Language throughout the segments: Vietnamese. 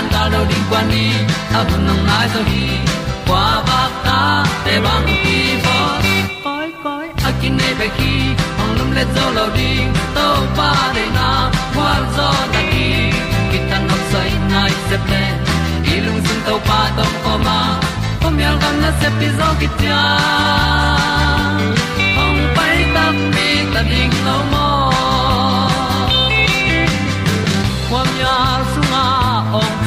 tan da lo ding kwan ni a bu nang mai zo ba ta để băng đi bo koi koi a này nei khi ki lum le zo lo ding to pa na, qua zo na đi. Ki tan nok sai nai se ple lung sun to pa tom ko ma. Pom yal gần na se đi zo ki tia ong ta mi ta ding lo mo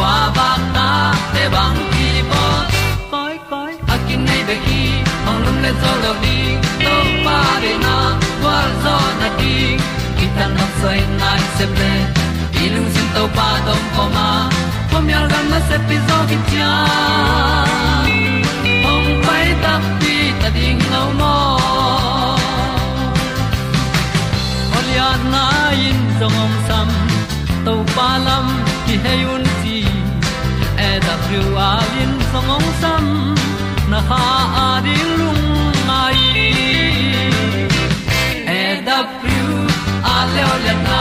kwa ba ta te bang ki bo koi koi a kin nei be ki ong lum le zo lo di to pa de na kwa zo na di ta na sai nai se ple i lung sin to pa tom ko ma. Pom yal gam na se pi zo ki tia ong pai ta pi ta ding lo mo Olia na in zong om sam to pa lam ki hay un ti e da thru a lin song om sam na ha a di lung mai e da thru a le o le na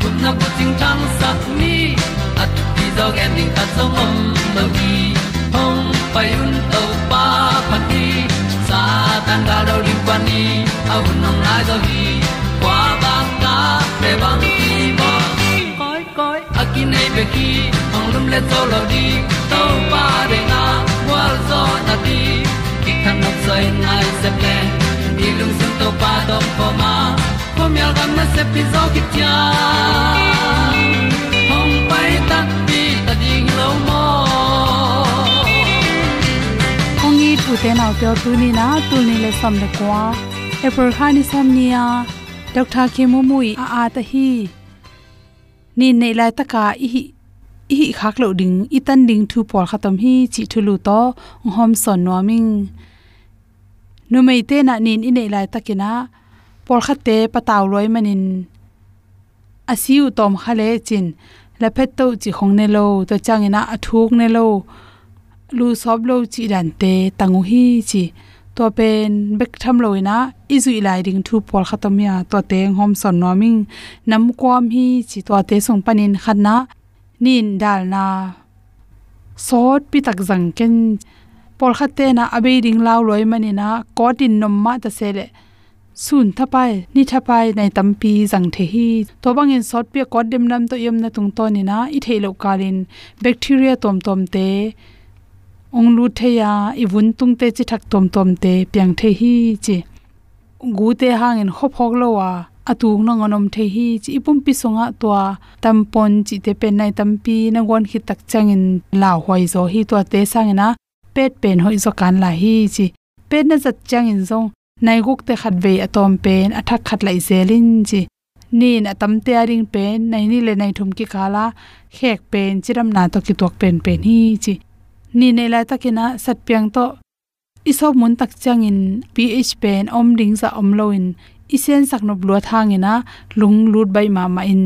kun na ko ting tang sat ni at ti dog ending ta song om lo gi hong pai un to pa pa ti sa tan ga do ri pa ni a un nong lai do gi kwa ba ta pe bang ki bo koi koi a ki nei pe ki lum le to lo di to pa de na wa zo na di ki kan nok sai nai se ple ni lung sun to pa do po ma. Po mi al gam na se pi zo ki tia hong pai ta pi ta ding lo mo ong i tu te nau pyo tu ni na tu ni le som le kwa e por som ni a dr khemu mui a a ta hi. Ni nei lai taka i hi khak lo ding i tan ding thu por khatam hi chi thulu to hom son noming nu mei te na nin i nei lai takina por khate pataw loi manin. Asiu tom khale chin la phet to chi khong ne lo, to changina athuk ne lo. Lu sob lo chi dan te, tangu hi chi. To pen, bek tham loina izu lai ding thu por khatam ya, to te hom son noming nam kwam hi chi to te song panin khanna nin dal na sot pi tak zang ken pol khate na abe ding law loi manina. Kotin nom ma ta sele. Sun thapai, ni thapai nai tampi zang the hi to bangin sot pi ko dem nam to yem na tung to ni na i thelo kalin. Bacteria tom tom te. Ong lu the ya i vun tung te chi thak tom tom te. Piang the hi chi. Gu te hangin hop hok lo wa atung na ngonom the hi chi ipum pi songa towa tampon chi te pen nai tampi na gon khi tak changin la hoi zo hi to te sangena pet pen hoi zo kan la hi chi. Pet na zat changin zong. Nai guk te khat ve atom pen athak khat lai zelin chi. Nin atam te aring pen, nai ni le nai thum ki kala khek pen chiram na to ki tok pen pen hi chi. Ni ne la takina sat piang to. Isop mun tak changin ph pen, om ring za om loin isen sakno blua thangena lung lut bai ma ma in,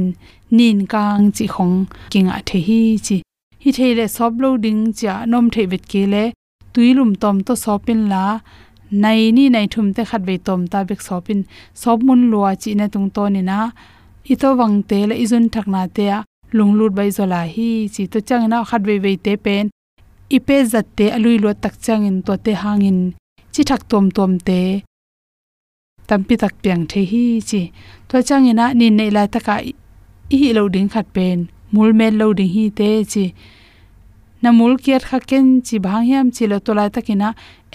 nin kang chi khong kinga the hi chi. Hi theile sob loading cha nom the vet ke le tuilum tom to sopin la, nai ni nai thum te khat be tom ta bek sopin sob mun lua chi na tung to ni na i to wang te le izun thakna te a, lung lut bai zola hi chi. To chang na khat be be te pen ipe pe zat te alui lo tak chang in to te hangin chi thak tom tom te tampi tak piang the hi chi. To chang ina ni nei lai taka i hi lo ding khat pen, mul mel lo ding hi te chi. Na mul kiat kha ken chi bhang hiam chi lo to lai takina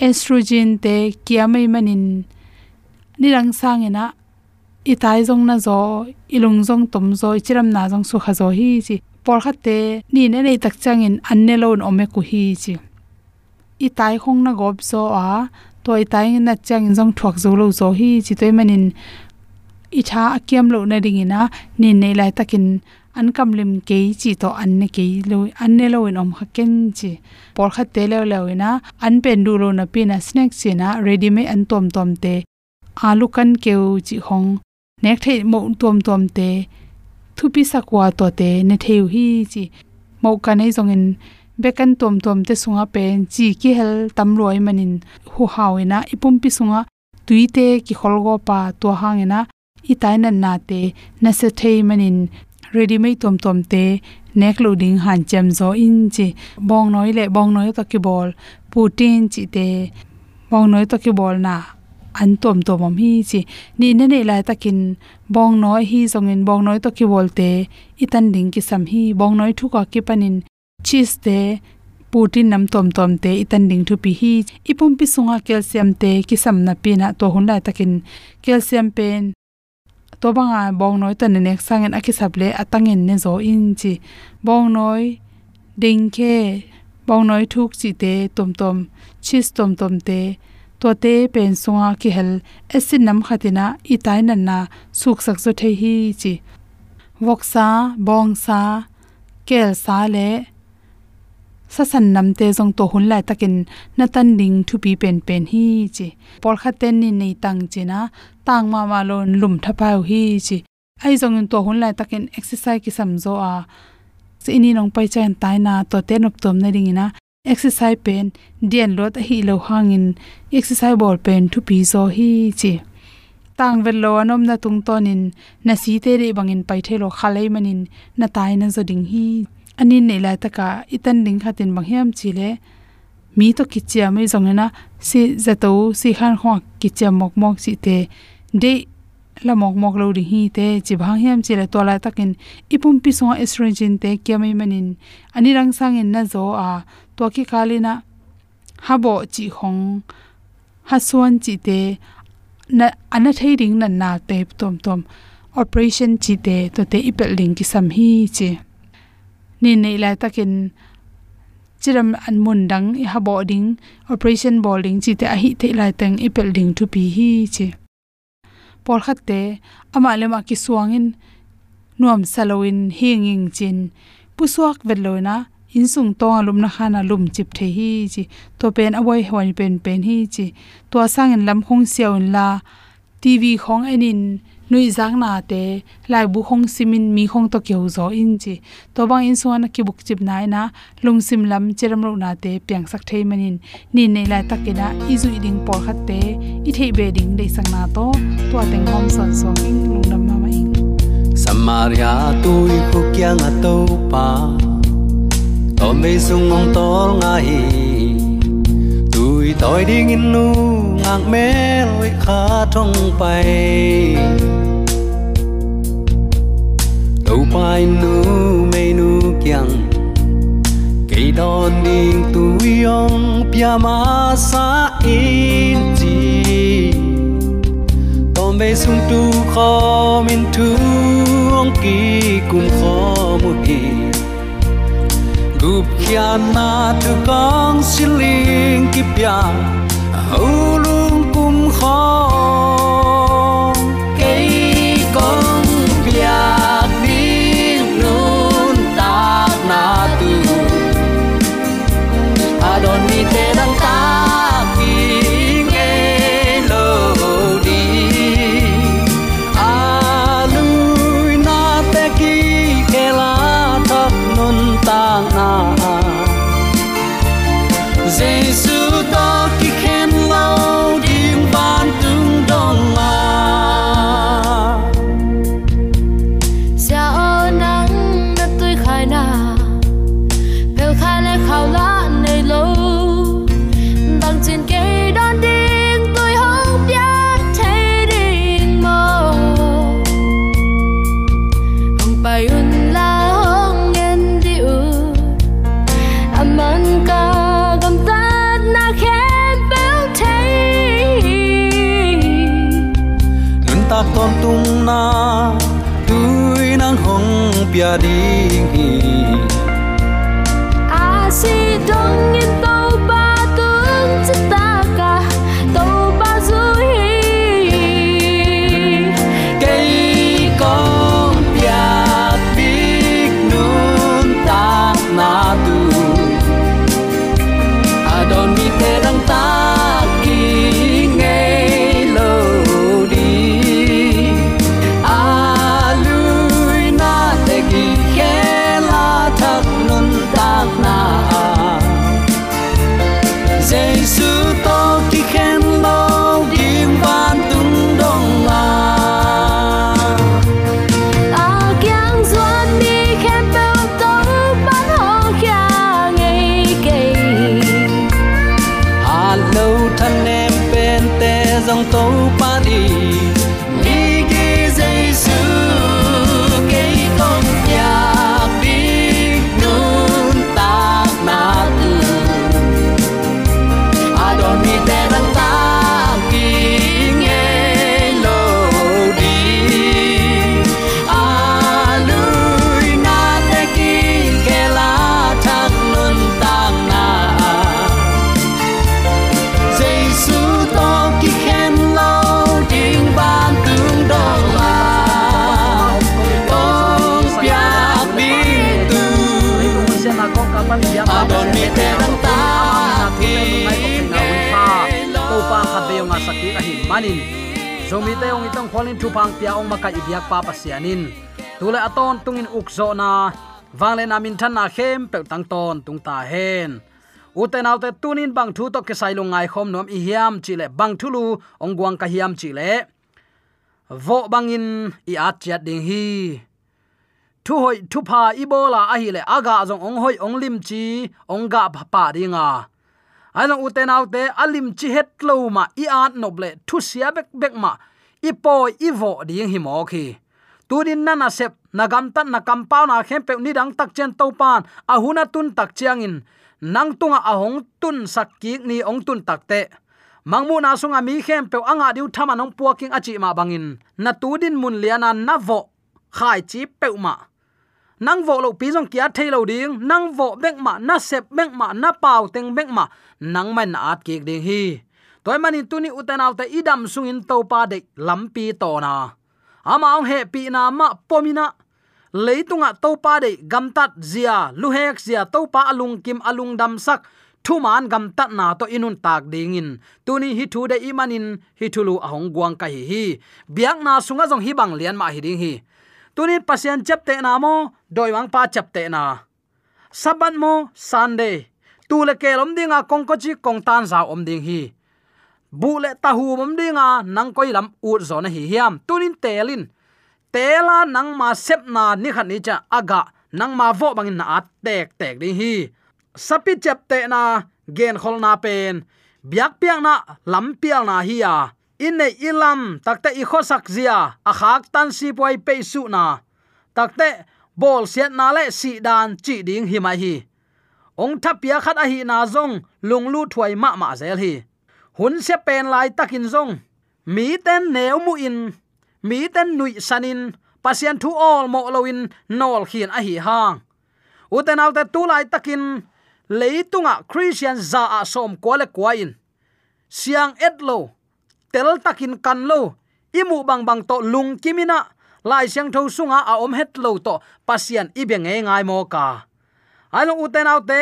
estrogen te kiamai manin. Ni rang sang ina i tai jong na zo ilung jong tom zo chiram na jong su kha zo hi chi. Por kha te ni ne nei tak chang in an ne lo ome ku hi chi. I tai khong na gob zo a toy tai na chang jong thuak zo lo zo hi chi toy manin i tha akiam lo na ring ina ni nei lai takin an kam lim ke chi to an ne ke lo an ne lo in om kha ken chi por kha te le lo ina an pen du lo na pi na snack chi na ready me an tom tom te alu kan keu chi hong nek the mo tom tom te thupi sakwa to te ne theu hi chi mo kan ei zong in bekan tom tom te sunga pen, chi ki hel tam roi manin. Hu hawina ipum pi sunga tuite ki kholgo pa to hangena i tainan na te, na se thei manin. Ready mai tom tom te neck loading han chem zo in chi. Bong noi le, bong noi to ki bol. Putin chi te, bong noi to ki bol na. An tom tom om hi chi. Ni ne ne lai takin bong noi hi zongin bong noi to ki bol te itan ding ki sam hi. Bong noi thu ka ki panin cheese te protein nam tom tom te itan ding thu pi hi ipum pi sunga calcium te ki sam na pi na to hun lai takin calcium pen. To banga bong noi tan nek sangen akisap le atangin ne zo in chi. Bong noi, ding ke, bong noi thuk chi te tom tom cheese tom tom te. To te pen sunga ki hel, acid nam khatina, itai nan na suk sak zo the hi chi. Woksa bongsa kel sa le sa san nam te jong to hun lai takin na tan ding thu pi pen pen hi chi. Por kha ten ni nei tang chi na. Tang ma ma lon lum tha pa hi chi. Ai jong in to hun lai takin exercise ki sam zo a. Se ni nong pai chen tai na to te nop tom na ring ina. Exercise pen, dian lot a hi lo hangin exercise ball pen thu pi zo hi chi. Tang vel lo anom na tung tonin na si te re bangin pai thelo khalei manin na tai na zo ding hi ani nei lai taka itan ding khatin banghiam chile. Mi to kichia mai zongena si zato, si khan khwa kichia mok mok si te, de la mok mok lo ri hi te, chi bang hiam chile to la takin. Ipum pi so estrogen te kyamai manin. Ani rang sang in na zo, a, to ki khali kalina habo chi khong, ha suan chi te, na, ana thei ring na na te, tom tom. Operation chi te, to te ipel ling ki sam hi chi ni nei lai takin chiram an mun dang i ha bo ding operation bowling chi te a hi the lai teng ipel ding tu pi hi chi. Por khat te, ama lema ki suangin nuam saloin hinging chin. Pusuak veloina insung to lum na khana lum chip the hi chi. To pen awai hwan pen pen hi chi. To sang in lam khong siaw la tv khong enin nui jang na te lai bu khong simin mi khong to kyau zo in chi to bang in suan ki buk chip nai na lung sim lam cheram ro na te piang sak thei manin ni nei lai takina izu iding por khat te i thei be ding dei sang na to to teng hom son so king lung nam ma ma ing samaria i khu kya nga to pa to me sung ngong tol ngai i tôi đi in nu ngang mé lối khá trong bay đâu bay nu mê nu kyang cây đòn đi tôi ông pia sa in chi to me sung tu kho min thương kỳ cùng kho mu kỳ gup kia na tu con siling kipya hầu lung biar dingin. Manin zomi te ong itong kholin thu pang pia ong makai biak pa pasianin. Tule aton tungin ukzo na wangle na min than na khem pe tang ton tung ta hen. Uten autte tunin bang thu to ke sailo ngai khom nom i hiam chile bang thulu, ong guang ka hiam chile. Vo bangin i at chat ding hi. Thu hoi thu pha ibola a hi le aga zong ong hoi ong lim chi, ong ga pa pa dinga uten autte alim chi het lo ma, i at noble thu sia bek bek ma, i po i vo ding hi mo khi. Turin nana sep nagam tan na kampau na khem pe ni dang tak chen to pan, a huna tun tak chiang in. Nang tunga hong tun sak ki ni ong tun tak te. Mangmu na sunga mi khem pe anga diu thama nong puaking achi ma bangin na tudin mun liana na vo khai chi pe ma nang vo lo pi jong kia thailo ding nang vo bek ma na sep bek ma na pau teng bek ma nang man at ki ding hi toy manin tuni utenaw te idam sungin to pa de lampi to na ama ong he pi na ma pomina leitunga to pa de gamtat zia luhek zia to pa alung kim alung dam sak thu man gam tat na to inun tak ding in. Tuni hi thu de imanin hi thulu ahong guang ka hi hi biak na sunga jong hi bang lian ma hi ding hi tunin pasien chap te na mo doi wang pa chap te na. Sabat mo, sunday. Tu le ke lom dinga kong ko chi kong tan za om ding hi. Bu le ta hu mom dinga nang koi lam u zo na hi hiam. Tunin telin tela nang ma sep na ni khan ni cha aga nang ma vo bangin na at tek tek ding hi. Sapi chap te na, gen khol na pen. Biak piang na, lam pial na hi ya in nei ilam takte i khosak zia. A khak tan si poi pe su na. Takte bol siat na le si dan chi ding hi mai hi. Ong thapia khat a hi na zong, lung lu thuai ma ma zel hi. Hun se pen lai takin zong. Mi ten neu mu in. Mi ten nui sanin pasian thu all mo loin nol khian a hi hang. Uten alte tu lai takin. Leitunga christian za a som kwale kwain siang etlo tel takin kanlo imu bang bang to lung kimina lai siang tho sunga a om à het lo to pasian ibeng nge ngai mo ka. Alo uten autte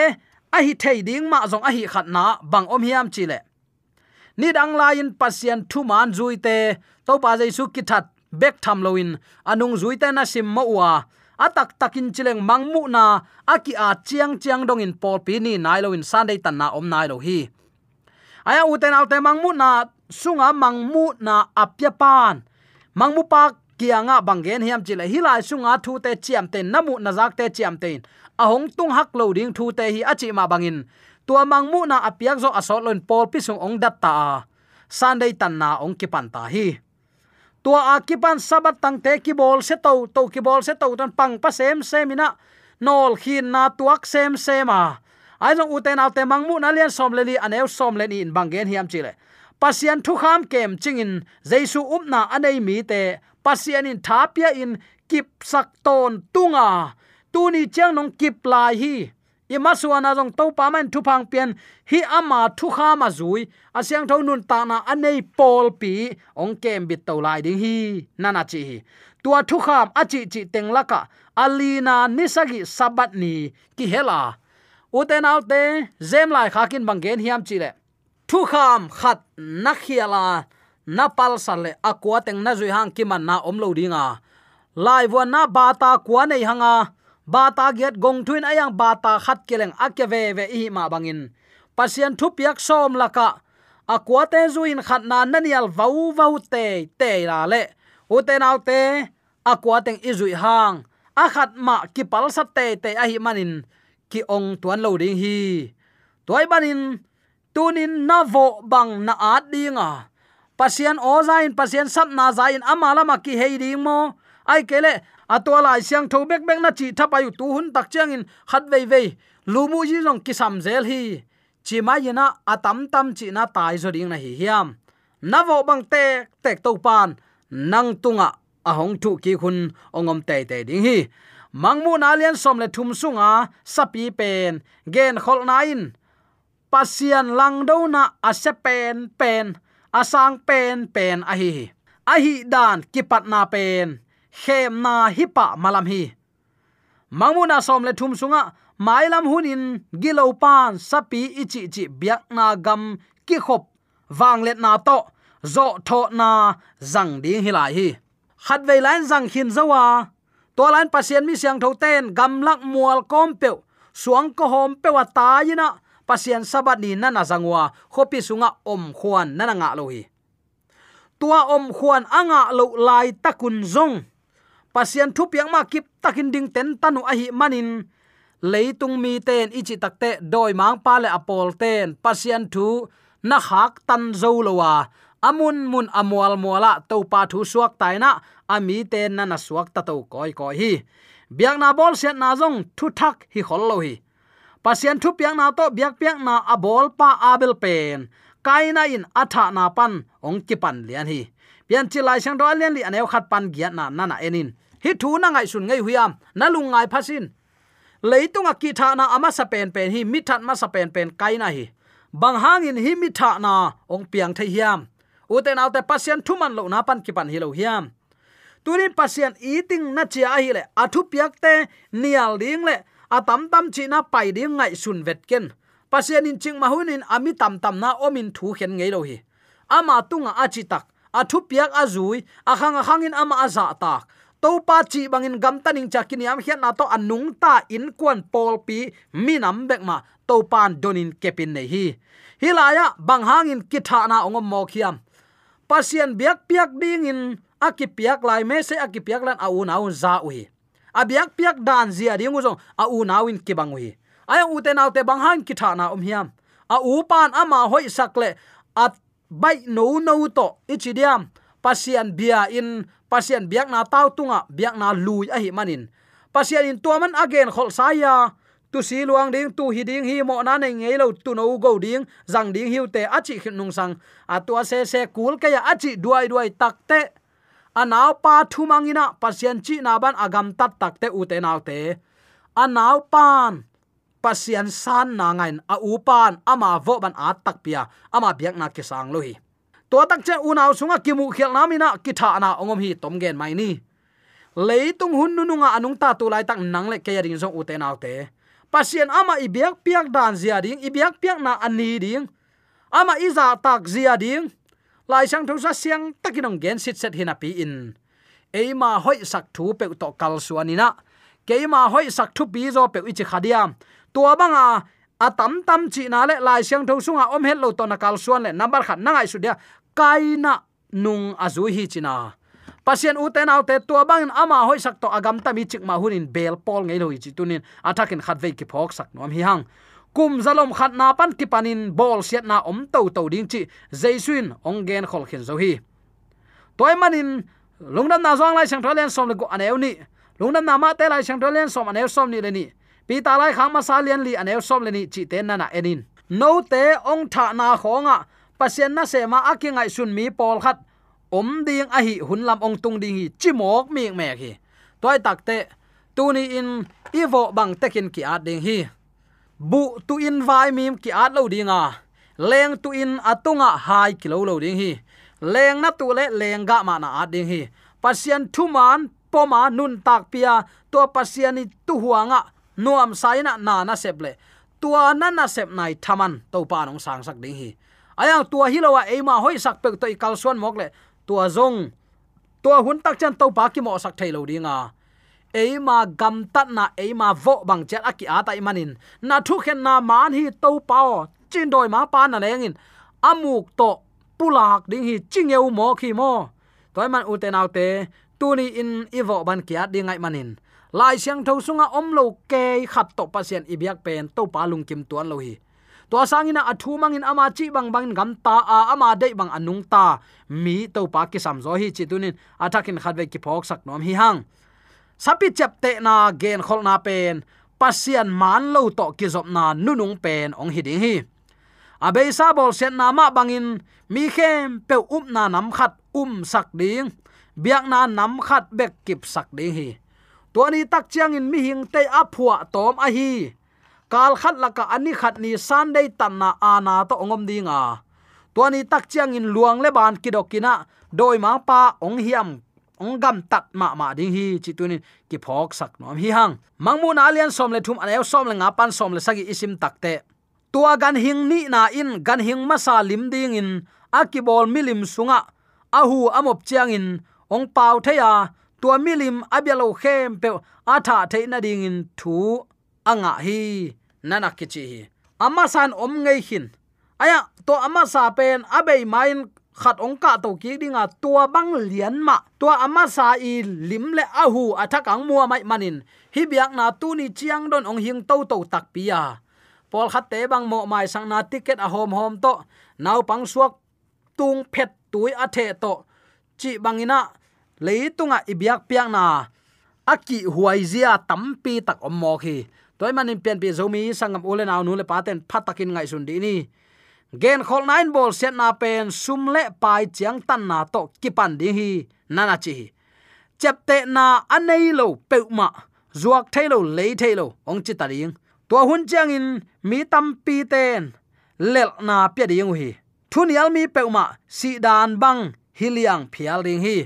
a hi thei ding ma zong a hi khat na, bang om hiam chile ni dang lain pasian thu man zui te to pa jaisu ki that bek tham loin anung zui te na sim mo wa atak takin chileng mangmu na aki a chiang chiang dong in pol pi ni nai lo in sunday tan na om nai lo hi. Aya uten alte mangmu na sunga mangmu na apya pan. Mangmu pak kianga bangen hiam chile. Hilai sunga thu te chiam te namu nazak te chiam te ahong tung hak lo ding thu te hi achi ma bangin. Tua mangmu na apiak zo asol lon pol pi sung ong datta ta. San tan na ong kipan ta hi. Tua akipan sabat tang te ki bol se to to ki bol se to tan pang pa sem semina nol khin na tuak sem sema ai zo uten mang mangmu na lian som leli aneu som leni in bangen hiam chile. Pasian thu kham kem chingin. Jaisu upna anei mi te pasian in thapia in kip sak ton tunga. Tuni chang nong kip lai hi. Ima suana jong to pa man thu phang pian hi ama thu kha ma zui. Asyang thau nun ta na anei pol pi, ong kem bit to lai ding hi. Nana chi tua thu kham achi chi teng laka. Alina nisagi sabat ni ki hela. Uten alte zem lai khakin bangen hiam chi le. Thu kham khat nakhiala napal sale akwa teng na zui hang kiman na omlo dinga lai wa na bata kwa nei hanga bata get gong thuin ayang bata khat keleng akya ve ve hi ma bangin. Pasien thu piak som laka akwa te zuin khat na nanial vau vau te te la le. U te nau te akwa teng izui hang. A khat ma ki pal sat te te a hi manin. Ki ong tuan lo ding hi. Toy banin tunin na vo bang na at dinga pasian ozain pasian sap na zain amala ma ki hei ding mo. Ai kele atwa lai siang tho bek bek na chi thapayu tu hun tak chang in khat vei vei. Lumu ji long ki sam zel hi. Chi ma yana atam tam chi na tai zo ding na hi hiam. Na vo bang te, tek to pan. Nang tunga ahong thu ki khun ongom te te ding hi. Mangmu na lian som le thum sunga sapi pen. Gen khol nain pasian lang do na ase pen pen asang pen pen a hi a hi dan kipat na pen. Khem na hipa malam hi. Mangmuna som le thum sunga mailam hunin gilo pan, sapi, ichi chi biak na gam, ki khop. Wang let na to, zo, tho na, zang ding hilai hi. Khat ve lain zang khin zawa to lain pasien mi siang tho ten, gam lak mual kom pe suang ko hom pe wa ta yina pasian sabat ni nana zangwa khopi sunga om khuan nana nga lo hi. Tua om khuan anga lo lai takun zong. Pasian thu piang ma kip takin ding ten tanu a hi manin leitung mi ten, ichi takte doi mang pa le apol ten. Pasian thu, na hak tan zo lowa amun mun amwal mola to pa thu suak taina ami ten na na suak ta to koi koi hi. Biang na bol set na zong, thu thak hi khol lo hi pasian thu piang na to, biak piang na abol pa abel pen. Kaina in atha na pan, ong ki pan lian hi. Pian chi lai sang do lian li aneu khat pan giat na na na enin. Hi thu na ngai sun ngai huyam na lung ngai phasin. Leitunga ki tha na ama sa pen pen hi, mi that ma sa pen pen kaina hi. Bang hangin hi mi tha na, ong piang thai hiam. Uten autte pasien thuman lo na pan ki pan hi lo hiam. Turin pasien eating na chia hi le athu piak te, nial ding le atam tam chi na pai ding ngai sun vet ken. Pasien in ching mahunin ami tam tam na omin thu khen ngei lo hi. Ama tunga achi tak athu piak azui akhang in ama aza tak. To pa chi bangin gam taning chakin yam hian na to anung ta in kwan pol pi minam bek ma to pan donin kepin nei hi. Hilaya bang hangin kitha na ongom mok hiam pasien biak piak ding in akipiak lai me se akipiak lan au na un za ui abiak piak dan zia ding uzong u nawin win kibang ui aya u te naw te bang han ki tha na om hiam. A u pan ama hoi sakle at bai no no to ichidiam pasian bia in, pasian biak na tau tunga, biak na lui a hi manin. Pasian in tuaman again khol saya tu si luang ding, tu hi ding, hi mo na nei ngei lo, tu no go ding, zang ding hiu te achi khin nung sang. A tua se se kul ka ya achi duai duai tak te anaw pa thumangina pasien chi na ban agam tat takte ute naute te anaw pan pasian san na ngain a upan ama vo ban at tak pia ama biak na ki sang lohi to tak che unaw sunga kimu khel namina ki tha na ongom hi tom gen mai ni leitung hun nu nga anung ta tu lai tak nang le ke ring zo ute naute pasien ama ibiak piak dan zia ding ibiak piak na ani ding. Ama iza tak zia ding lai sang thosa siang takinong gen sit set hina pi in. Eima hoi sak thu pe to kal suanina keima hoi sak thu pi zo pe ichi khadiam tua banga atam tam chi na le lai siang tho sunga om het lo to na kal suan le number khat na ngai su dia. Kaina nung azui hi china pasien u ten autte tua bang ama hoi sak to agam ta mi chik ma hunin bel pol ngei lo chi tunin. Athakin khat ve ki phok sak nom hi hang kum zalom khat na pan ki panin bol siat na om to to ding chi jaisuin ong gen khol khin zo hi. Toy manin lungnam na zong lai sang tholen som le ko aneu ni. Lungnam na ma te lai sang thalen som aneu som ni le ni. Pi ta lai khang ma sa lian li aneu som le ni chi te na na enin. No te ong tha na khonga. Pasien na se ma akingai sun mi pol khat. Om ding a hi hun lam ong tung ding hi chimok mi me hi. Toy takte tuni in ivo bang tekin ki at ding hi bu tu in vai mim ki at lo dinga leng tu in atunga hai kilo lo ding hi. Leng na tu le leng ga ma na at ding hi. Pasian thu man poma nun tak pia to pasiani tu huanga nuam saina na na seple tua na na sep nai thaman to pa nong sang sak ding hi. Ayang tua hilowa eima hoi sak pek to ikal suan mok le. Tua zong, tua hun tak chan to pa ki mo sak thailo dinga eima gam tat na eima vo bang chat aki ata imanin na thu khen na man hi to pao. Chin doi ma pa na lengin amuk to pulak ding hi chingeu mo khi mo. Toy man uten autte tuni in ivo ban kia dingai manin lai siang tho sunga om lo ke khat to pasien ibyak pen to pa lung kim tuan lo hi. To sangina athu mangin ama chi bang bang gam ta a ama dei bang anung ta. Mi to pa ki sam zo hi chi tunin athakin khat ve ki phok sak nom hi hang sapi chep te na gen khol na pen, pasian man lo to ki zop na nunung pen ong hi ding hi. Abei sa bol sen na ma bangin, mi khem pe um na nam khat um sak ding, biak na nam khat bek kip sak ding hi. To ni tak chiang in mi hing te aphua tom a hi. Kal khat laka ani khat ni sunday tan na ana to ongom dinga. To ni tak chiang in luang le ban kidokina doi ma pa ong hiam ong gam tat ma ma ding hi chi tunin ki phok sak nom hi hang. Mangmu na alian som le thum anew som le nga pan som le sagi isim takte tua gan hing ni na in, gan hing ma sa lim ding in akibol milim sunga ahu amop chiang in, ong pau theya tua milim abialo khem pe atha theina ding in, thu anga hi nana kichi hi. Ama san om ngei hin. Aya, to ama sa pen abei main khat ong ka to ki dinga tua bang lian ma tua ama sa i lim le ahu athak à ang mua mai manin hi biak na tu ni chiang don ong hing to to tak pia à. pol khat te bang mo mai sang na ticket à a hom hom to nau pang suak tung phet tui a the to chi bangina leitunga ibyak piang na aki huaizia tampi tak om mo khi toy manin pian pi zomi sangam ulen aw nu le paten phatakin ngai sun di ni gen khol nine ball set na pen, sum le pai chiang tan na to kipan di hi nana chi chep te na anei lo peuma zuak thailo le thailo ong chi ta ring to hun chiang in, mi tam pi ten, lel na pya ding hi. Thunial mi peuma si dan bang hiliang phial ding hi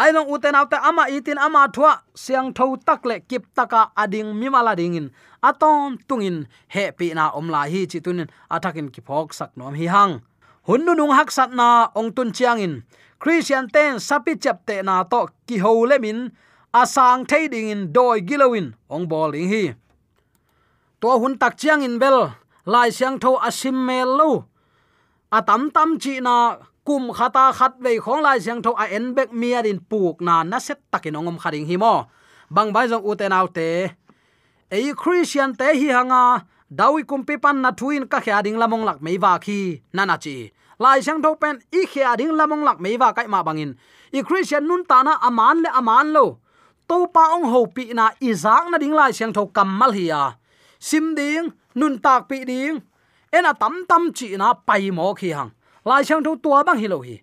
ai long uten autte ama itin ama thua. Siang tho tak le kip taka ading mimala dingin. Aton tungin. He pi na omla hi chitunin atakin athakin ki phok sak nom hi hang. Hunnu nung hak sat na ong tun chiang in christian ten sapi chap te na to ki ho le min asang thei ding in doi gilowin ong bol ding hi. To hun tak chiang in bel. Lai siang tho asim mel lo. Atam tam chi na kum khata khat ve khong lai siang tho a en bek mia din puk na na set takin ongom kharing hi mo. Bang bai jong uten autte. Ei christian te hi hanga. Dawi kumpi pan na thuin ka khya ding lamong lak mei wa khi. Nana chi. Lai siang tho pen i khya ding lamong lak mei wa kai ma bangin. I christian nun ta na aman le aman lo. To pa ong ho pi na izak na ding lai siang tho kamal hi ya. Sim ding, nun tak pi ding. Ena tam tam chi na pai mo khi hang lai chang tho tua bang hi lo hi.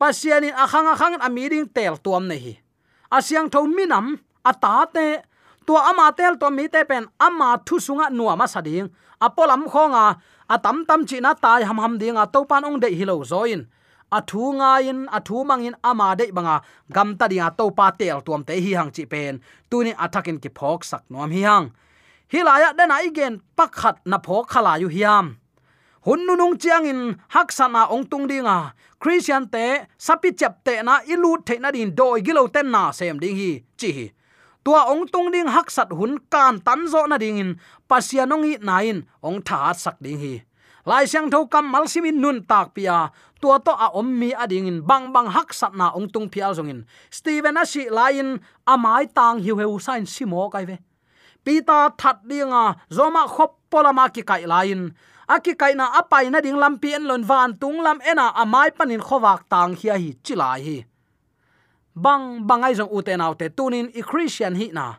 Pasianin akhang akhang ami ding tel tuam nei hi. Asyang tho minam ata te tua ama tel to mi te pen ama thu sunga nuama sading apolam khonga atam tam chi na tai ham ham dinga to pan ong de hilo zoin. Athu nga in, athu mangin ama de banga gam ta dinga to pa tel tuam te hi hang chi pen. Tunin athakin ki phok sak nom hi hang. Hilaya dena igen pakhat na phok khala yu hiam hun nu nung chiang in hak sana ong tung dinga christian te sapi chap te na ilu the na din doi gilo ten na sem ding hi chi hi tua ong tung ding hak sat hun kan tan zo na ding in pasianong i nain ong tha sak ding hi lai siang tho kam mal simin nun tak pia tua to a om mi ading in bang bang hak sat na ong tung phial zong in steven a si lain amai tang hiu heu sain simo kai ve pita that dinga zoma khop polama ki kai lain aki kaina apai na ding lampi en lon van tung lam ena amai panin khowak tang hi hi chilai hi. Bang bangai jong uten autte tunin i christian hi na.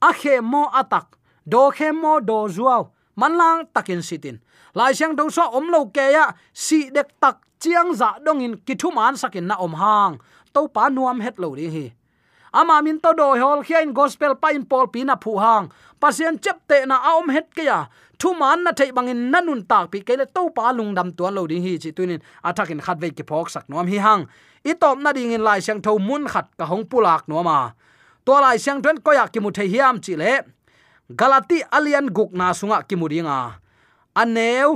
A khe mo atak, do khe mo do zuaw manlang takin sitin. Lai siang do so om lo ke ya, si dek tak chiang za dong in kithu man sakin na om hang. To pa nuam het lo ri hi ama min to do hol khian gospel pa in pol pi na phu hang. Pasien chep te na aom het ke ya. Thu man na thei bangin nanun tak pi kele to pa lung dam tuan lo ding hi chi tunin athakin khat ve ki phok sak nom hi hang. I top na ding in lai siang tho mun khat ka hong pulak no ma to lai siang tren ko ya ki mu thei hiam chi le. Galati alian guk na sunga ki mu ringa aneu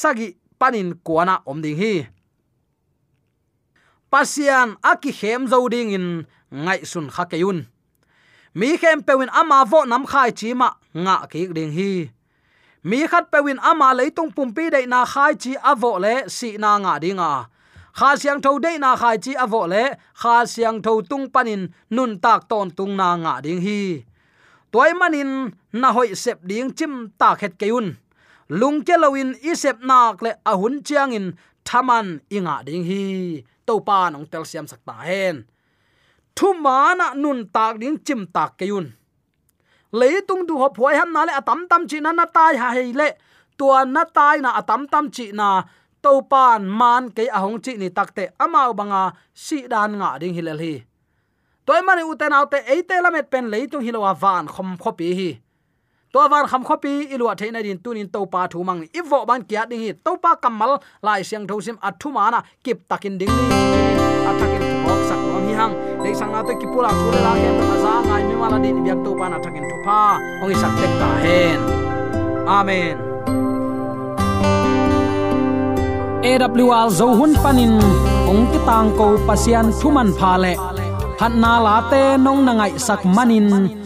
sagi panin kuana om ding hi pasian aki khem zo ding in ngai sun kha keun mi khem pewin ama vo nam khai chi ma nga ki ding hi. Mi khat pewin ama leitung pumpi dei na khai chi avo le si na nga dinga kha siang tho dei na khai chi avo le, kha siang tho tung panin nun tak ton tung na nga ding hi. Toy manin na hoi sep ding chim ta khet keun lung ke lawin i sep nak le ahun chiang in thaman inga ding hi to pa nong tel siam sak ta hen. Thu mana nun tak ding chim tak keun tung du ho phoi ham na le atam tam chi na na tai ha hei le. Tua na tai na atam tam chi na to pan man ke ahong chi ni takte amao banga si dan nga ding hilal hi. Toy mani uten autte eite lamet pen leitung hilowa van khom khopi hi to van kham khopi ilwa theina din tunin to pa thu mang i vo ban kya ding hi to pa kamal lai siang thosim athu mana, kip takin ding ni atakin thok sak nom hi hang. Dei sang na to kipula thu la ke aza ngai mi mala din biak to pa na takin thupa ong sak tek ta hen. Amen. AWR zo hun panin, ong ki tang ko pasian thuman pha le. Phat na la te nong na ngai sak manin.